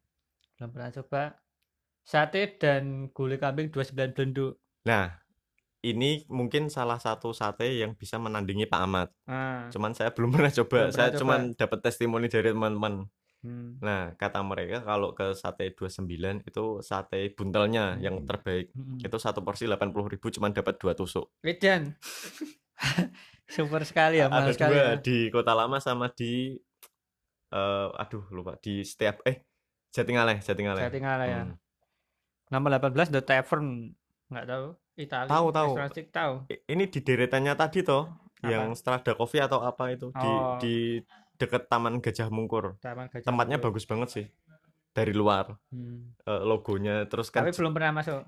Belum pernah coba. Sate dan gulai kambing 29 belenduk. Nah, ini mungkin salah satu sate yang bisa menandingi Pak Ahmad. Ah. Cuman saya belum pernah coba. Belum saya pernah cuman dapat testimoni dari teman-teman. Hmm. Nah, kata mereka kalau ke sate 29 itu sate buntelnya hmm. yang terbaik. Hmm. Itu satu porsi 80 ribu cuman dapat dua tusuk. Wedan. Super sekali ya, Ada sekali. dua ya. di Kota Lama sama di uh, aduh lupa di setiap eh Jatingaleh, Jatingaleh. Jatingaleh ya. hmm. ya. Nomor 18 The Tavern, nggak tahu. Italia. Tahu tahu. tahu. Ini di deretannya tadi toh, apa? yang Strada Coffee atau apa itu oh. di di dekat Taman Gajah Mungkur. Taman Gajah Tempatnya Mungkur. bagus banget sih. Dari luar. Hmm. Uh, logonya terus kan Tapi belum pernah masuk.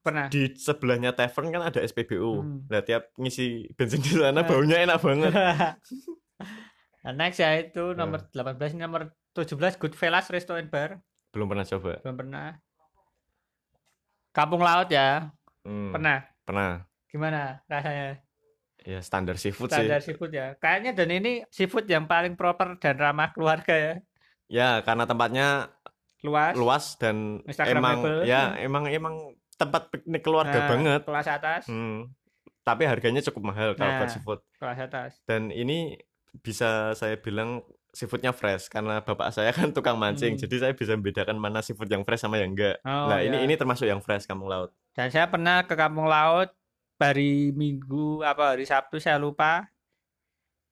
Pernah. Di sebelahnya tavern kan ada SPBU. Hmm. Nah, tiap ngisi bensin di sana baunya enak banget. nah, next ya itu nomor uh. 18 nomor 17 Goodfellas Restaurant Bar. Belum pernah coba. Belum pernah. Kampung Laut ya. Hmm, pernah? Pernah. Gimana rasanya? Ya standar seafood standar sih. Standar seafood ya. Kayaknya dan ini seafood yang paling proper dan ramah keluarga ya. Ya karena tempatnya luas, luas dan emang ya emang emang tempat piknik keluarga nah, banget. Kelas atas. Hmm. Tapi harganya cukup mahal kalau nah, buat seafood. Kelas atas. Dan ini bisa saya bilang seafoodnya fresh karena bapak saya kan tukang mancing hmm. jadi saya bisa membedakan mana seafood yang fresh sama yang enggak oh, nah ya. ini ini termasuk yang fresh kampung laut dan saya pernah ke kampung laut hari minggu apa hari sabtu saya lupa.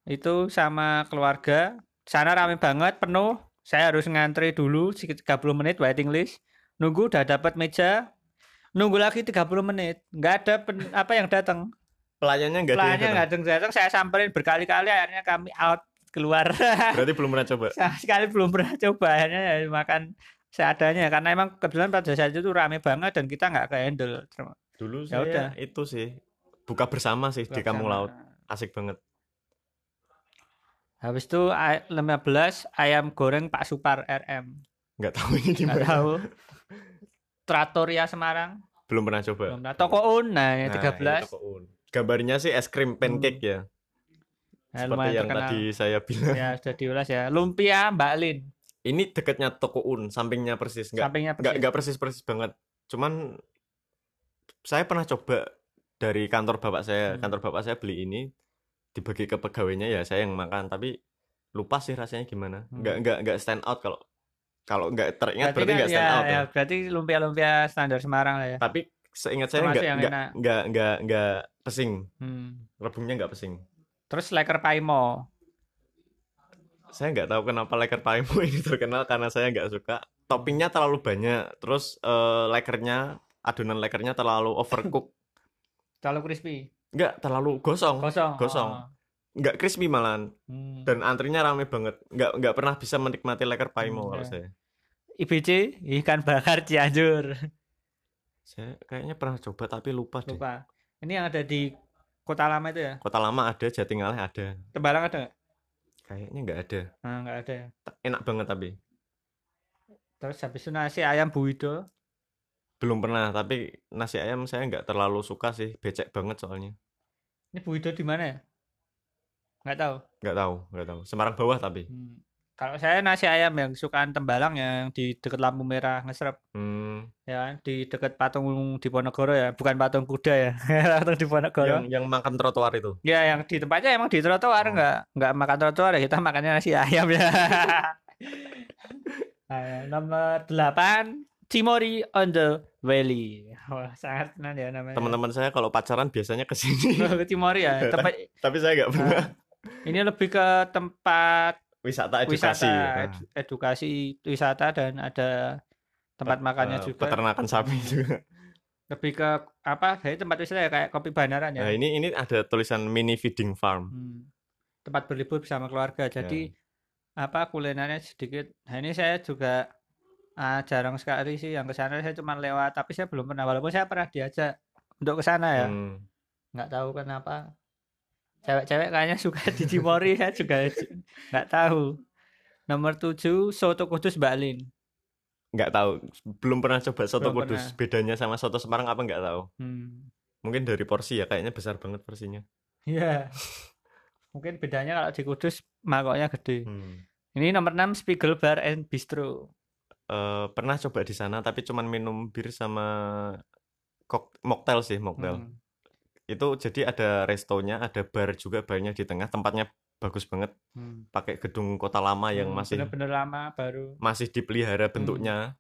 Itu sama keluarga. Sana rame banget penuh. Saya harus ngantri dulu sekitar 30 menit waiting list. Nunggu udah dapat meja. Nunggu lagi 30 menit. Nggak ada pen, apa yang datang pelayannya nggak pelayannya nggak datang datang saya samperin berkali-kali akhirnya kami out keluar. Berarti belum pernah coba. sekali belum pernah coba. Akhirnya ya makan seadanya karena emang kebetulan pada saat itu rame banget dan kita nggak ke handle. Dulu ya udah itu sih buka bersama sih buka di Kampung Laut. Asik banget. Habis itu 15 ayam goreng Pak Supar RM. Nggak tahu ini di mana. Nggak tahu. Trattoria Semarang. Belum pernah coba. Belum pernah. Toko Un nah, yang nah 13. Ya, toko Un. Gambarnya sih es krim pancake hmm. ya. Nah, Seperti yang terkenal. tadi saya bilang. Ya, sudah diulas ya. Lumpia Mbak Lin. Ini dekatnya toko Un, sampingnya persis. Nggak, sampingnya persis. Nggak, nggak persis-persis banget. Cuman saya pernah coba dari kantor bapak saya, hmm. kantor bapak saya beli ini dibagi ke pegawainya ya saya yang makan, tapi lupa sih rasanya gimana. Hmm. Nggak nggak nggak stand out kalau kalau nggak teringat berarti, nggak stand ya, out. Ya, ya. Berarti lumpia-lumpia standar Semarang lah ya. Tapi seingat saya nggak nggak nggak nggak pesing. Hmm. Rebungnya nggak pesing. Terus Laker Paimo. Saya nggak tahu kenapa Laker Paimo ini terkenal karena saya nggak suka. Toppingnya terlalu banyak. Terus uh, lakernya, adonan lakernya terlalu overcook. terlalu crispy. Nggak, terlalu gosong. Gosong. Gosong. Oh. Nggak crispy malahan. Hmm. Dan antrinya rame banget. Nggak nggak pernah bisa menikmati Laker Paimo hmm, kalau ya. saya. IBC ikan bakar Cianjur. Saya kayaknya pernah coba tapi lupa, lupa. deh. Lupa. Ini yang ada di Kota Lama itu ya? Kota Lama ada, Jatingaleh ada. Tembalang ada nggak? Kayaknya nggak ada. Nah, nggak ada ya. Enak banget tapi. Terus habis itu nasi ayam buido? Belum pernah, tapi nasi ayam saya nggak terlalu suka sih, becek banget soalnya. Ini buido di mana ya? Nggak tahu. Nggak tahu, nggak tahu. Semarang bawah tapi. Hmm. Kalau saya nasi ayam yang sukaan tembalang yang di dekat lampu merah ngesrep. Hmm. Ya, di dekat patung di Ponorogo ya, bukan patung kuda ya. patung di Ponorogo. Yang yang makan trotoar itu. Ya, yang di tempatnya emang di trotoar oh. enggak enggak makan trotoar ya, kita makannya nasi ayam ya. nah, nomor 8 Timori on the Valley. Wah, sangat senang ya namanya. Teman-teman saya kalau pacaran biasanya ke sini. ke Timori ya. Tempat... Tapi saya nggak pernah. Nah, ini lebih ke tempat wisata edukasi. Wisata, ed edukasi wisata dan ada makannya uh, juga. peternakan sapi juga. Lebih ke apa dari tempat wisata ya kayak kopi bandaran ya? Nah ini ini ada tulisan mini feeding farm. Hmm. tempat berlibur bersama keluarga. Jadi ya. apa kulinernya sedikit. Nah ini saya juga uh, jarang sekali sih yang ke sana. Saya cuma lewat tapi saya belum pernah. Walaupun saya pernah diajak untuk ke sana ya. Hmm. nggak tahu kenapa cewek-cewek kayaknya suka di Cimori saya juga nggak tahu. Nomor tujuh soto kudus Mbak Lin. Nggak tahu. Belum pernah coba soto belum kudus. pernah. bedanya sama soto Semarang apa nggak tahu. Hmm. mungkin dari porsi ya kayaknya besar banget porsinya. Iya. Mungkin bedanya kalau di kudus mangkoknya gede. Hmm. ini nomor 6 Spiegel Bar and Bistro. Uh, pernah coba di sana tapi cuman minum bir sama kok mocktail sih mocktail. Hmm. Itu jadi ada restonya ada bar juga barnya di tengah tempatnya bagus banget hmm. pakai gedung kota lama yang hmm, masih bener-bener lama baru masih dipelihara hmm. bentuknya hmm.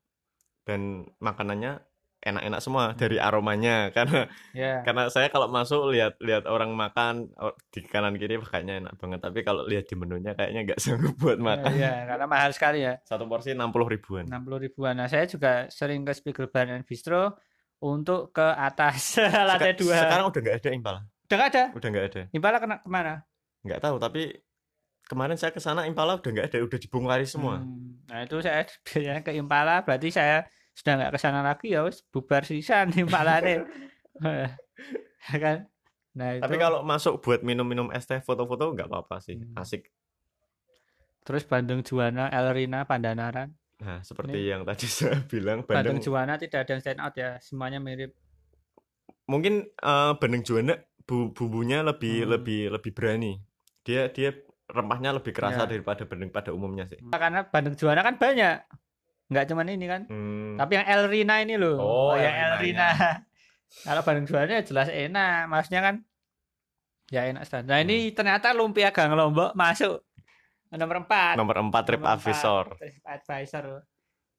dan makanannya enak-enak semua hmm. dari aromanya karena yeah. karena saya kalau masuk lihat lihat orang makan oh, di kanan kiri kayaknya enak banget tapi kalau lihat di menunya kayaknya nggak sanggup buat makan ya, yeah, karena mahal sekali ya satu porsi enam puluh ribuan enam puluh ribuan nah saya juga sering ke Spiegel Bar and Bistro untuk ke atas. Lantai dua. sekarang udah nggak ada impala? Udah nggak ada? Udah nggak ada. Impala kena ke mana? Nggak tahu tapi kemarin saya ke sana Impala udah nggak ada udah dibongkari semua. Hmm. nah itu saya biasanya ke Impala berarti saya sudah nggak ke sana lagi ya wis bubar sisan Impala deh kan? Nah itu... tapi kalau masuk buat minum-minum es teh foto-foto nggak apa-apa sih hmm. asik. Terus Bandung Juana Elrina Pandanaran nah seperti Ini, yang tadi saya bilang Bandung, Bandung Juana tidak ada yang stand out ya semuanya mirip mungkin uh, Bandung Juana bu bumbunya lebih hmm. lebih lebih berani dia dia rempahnya lebih kerasa ya. daripada bandeng pada umumnya sih. Karena bandeng juara kan banyak. Nggak cuma ini kan. Hmm. Tapi yang El Rina ini loh. Oh, oh yang El Rina. Kalau bandeng juaranya jelas enak. Maksudnya kan ya enak standar. Nah, hmm. ini ternyata lumpia Gang Lombok masuk nomor 4. Nomor 4 Trip Advisor. Trip Advisor.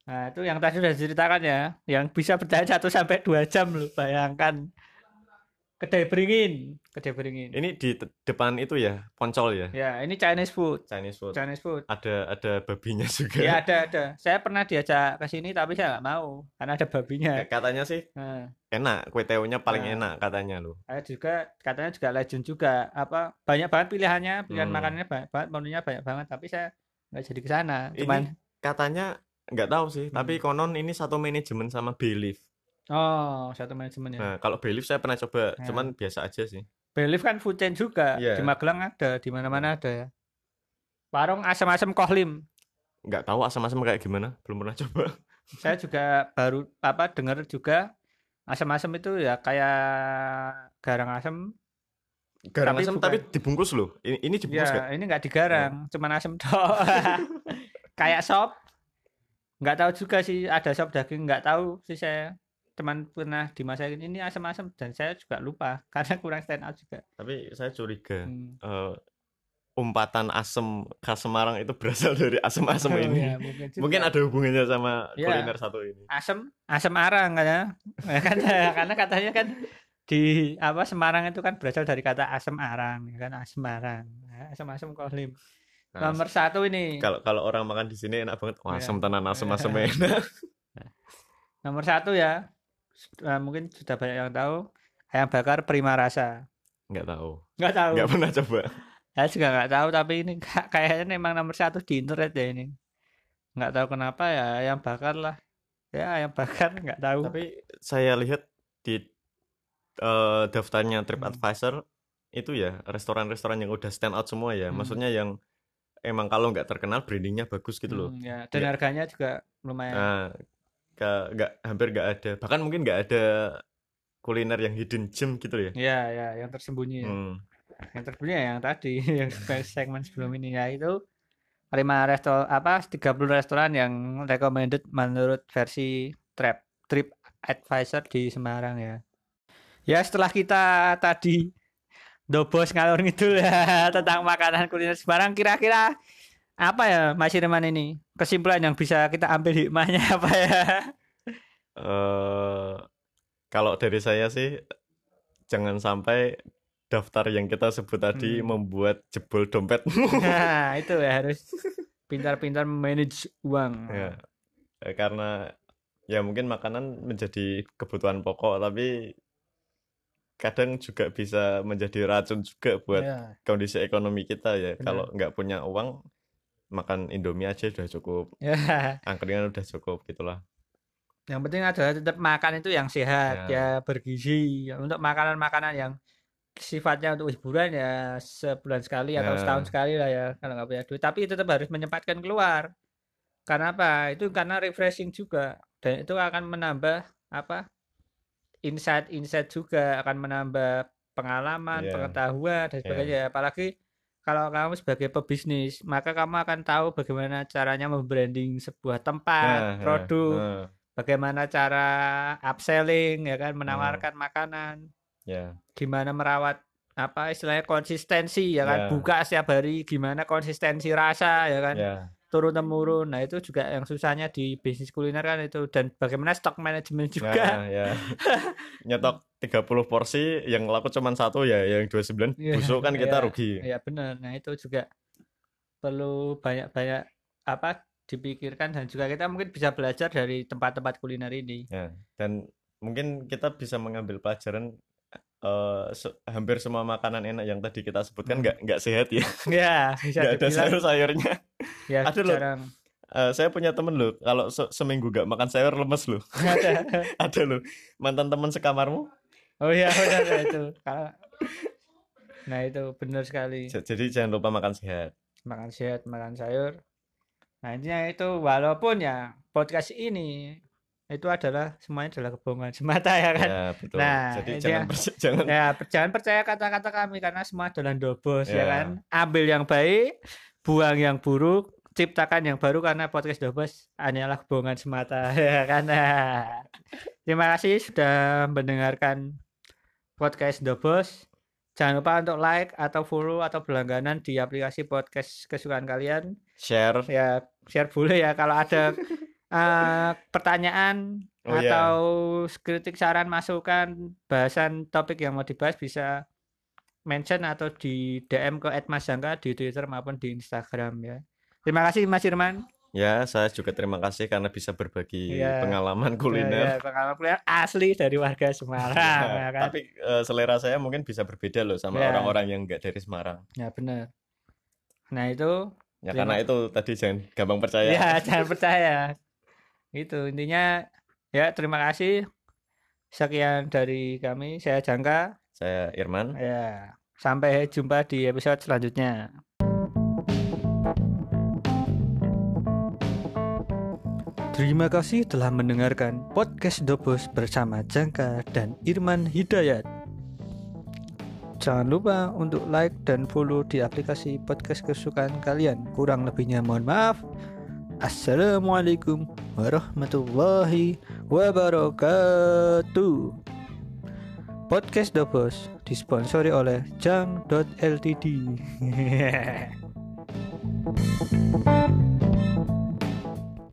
Nah, itu yang tadi sudah diceritakan ya, yang bisa bertahan 1 sampai 2 jam loh, bayangkan. Kedai beringin, kedai beringin. Ini di depan itu ya, Poncol ya. Ya, ini Chinese food. Chinese food. Chinese food. Ada ada babinya juga. Ya, ada ada. Saya pernah diajak ke sini tapi saya nggak mau karena ada babinya. Katanya sih nah. enak, kue teonya paling nah. enak katanya loh. Saya juga katanya juga legend juga. Apa banyak banget pilihannya, pilihan hmm. makanannya banyak banget, menunya banyak banget tapi saya nggak jadi ke sana. Cuman katanya nggak tahu sih, hmm. tapi konon ini satu manajemen sama Belief. Oh, satu manajemen ya. Nah, kalau Belief saya pernah coba, ya. cuman biasa aja sih. Belief kan food chain juga. Yeah. Di Magelang ada, di mana-mana ada ya. Warung asam-asam Kohlim. Enggak tahu asam-asam kayak gimana, belum pernah coba. saya juga baru apa dengar juga asam-asam itu ya kayak garang asam garang tapi asam bukan. tapi dibungkus loh ini ini dibungkus ya, ini enggak digarang ya. cuman asam tok kayak sop nggak tahu juga sih ada sop daging nggak tahu sih saya teman pernah dimasakin ini asam-asam dan saya juga lupa karena kurang stand out juga. Tapi saya curiga hmm. uh, umpatan asam khas Semarang itu berasal dari asam-asam oh, ini. Ya, mungkin, mungkin ada hubungannya sama ya, kuliner satu ini. Asam asam arang kan ya kan karena katanya kan di apa Semarang itu kan berasal dari kata asam arang ya kan asam arang asam-asam kohlim. Nah, nomor satu ini. Kalau kalau orang makan di sini enak banget. Oh, asam ya. tenan asam-asam enak. Nomor satu ya uh, mungkin sudah banyak yang tahu ayam bakar prima rasa. Nggak tahu. Nggak tahu. Nggak pernah coba. Saya juga nggak tahu tapi ini kayaknya memang nomor satu di internet ya ini. Nggak tahu kenapa ya ayam bakar lah. Ya ayam bakar nggak tahu. Tapi saya lihat di uh, daftarnya TripAdvisor hmm. itu ya restoran-restoran yang udah stand out semua ya. Hmm. maksudnya yang emang kalau nggak terkenal brandingnya bagus gitu loh. Hmm, ya. dan ya. harganya juga lumayan. Nah, nggak hampir nggak ada bahkan mungkin nggak ada kuliner yang hidden gem gitu ya ya ya yang tersembunyi ya. hmm. yang tersembunyi ya yang tadi yang segmen sebelum ini ya itu lima resto apa 30 restoran yang recommended menurut versi trip trip advisor di Semarang ya ya setelah kita tadi dobos ngalor ngidul ya tentang makanan kuliner Semarang kira-kira apa ya Mas Irman ini kesimpulan yang bisa kita ambil hikmahnya apa ya uh, kalau dari saya sih jangan sampai daftar yang kita sebut tadi hmm. membuat jebol dompet nah itu ya harus pintar-pintar manage uang ya, karena ya mungkin makanan menjadi kebutuhan pokok tapi kadang juga bisa menjadi racun juga buat ya. kondisi ekonomi kita ya Benar. kalau nggak punya uang makan Indomie aja udah cukup ya. angkringan udah cukup gitulah yang penting adalah tetap makan itu yang sehat ya, ya bergizi untuk makanan-makanan yang sifatnya untuk hiburan ya sebulan sekali atau ya. setahun sekali lah ya kalau nggak punya duit tapi tetap harus menyempatkan keluar karena apa itu karena refreshing juga dan itu akan menambah apa insight-insight juga akan menambah pengalaman, yeah. pengetahuan dan iya. sebagainya. Yeah. Apalagi kalau kamu sebagai pebisnis, maka kamu akan tahu bagaimana caranya membranding sebuah tempat, yeah, produk, yeah. Uh. bagaimana cara upselling ya kan, menawarkan uh. makanan. Yeah. Gimana merawat apa istilahnya konsistensi ya kan, yeah. buka setiap hari, gimana konsistensi rasa ya kan. Turun temurun. Nah, itu juga yang susahnya di bisnis kuliner kan itu dan bagaimana stok manajemen juga. Nah, ya. Nyetok 30 porsi yang laku cuma satu ya yang 29 ya, busuk kan kita ya, rugi. Iya benar. Nah, itu juga perlu banyak-banyak apa dipikirkan dan juga kita mungkin bisa belajar dari tempat-tempat kuliner ini. Ya, dan mungkin kita bisa mengambil pelajaran uh, se hampir semua makanan enak yang tadi kita sebutkan hmm. nggak hmm. nggak sehat ya. Iya, bisa Gak ada sayur-sayurnya. Ya, ada loh. Uh, saya punya temen loh, kalau se seminggu gak makan sayur lemes loh. ada. ada loh. Mantan teman sekamarmu. Oh iya, benar ya, itu. Kalau Nah, itu benar sekali. Jadi jangan lupa makan sehat. Makan sehat, makan sayur. Nah, intinya itu walaupun ya podcast ini itu adalah semuanya adalah kebohongan semata ya kan. Ya, betul. Nah, jadi jangan percaya, jangan ya jangan percaya kata-kata kami karena semua adalah dobos ya. ya kan. Ambil yang baik, buang yang buruk, ciptakan yang baru karena podcast dobos hanyalah kebohongan semata ya kan. Nah, terima kasih sudah mendengarkan podcast dobos. Jangan lupa untuk like atau follow atau berlangganan di aplikasi podcast kesukaan kalian. Share. Ya, share boleh ya kalau ada uh, pertanyaan oh, iya. atau yeah. kritik saran masukan bahasan topik yang mau dibahas bisa mention atau di DM ke @masjangka di Twitter maupun di Instagram ya. Terima kasih Mas Irman. Ya, saya juga terima kasih karena bisa berbagi ya, pengalaman kuliner. Ya, pengalaman kuliner asli dari warga Semarang. ya, ya kan? Tapi uh, selera saya mungkin bisa berbeda loh sama ya. orang-orang ya. yang enggak dari Semarang. Ya benar. Nah itu. Ya karena itu tadi jangan gampang percaya. Ya jangan percaya itu intinya ya terima kasih sekian dari kami saya Jangka saya Irman ya sampai jumpa di episode selanjutnya Terima kasih telah mendengarkan podcast Dobos bersama Jangka dan Irman Hidayat. Jangan lupa untuk like dan follow di aplikasi podcast kesukaan kalian. Kurang lebihnya mohon maaf. Assalamualaikum warahmatullahi wabarakatuh. Podcast Dobos disponsori oleh Jang.ltd.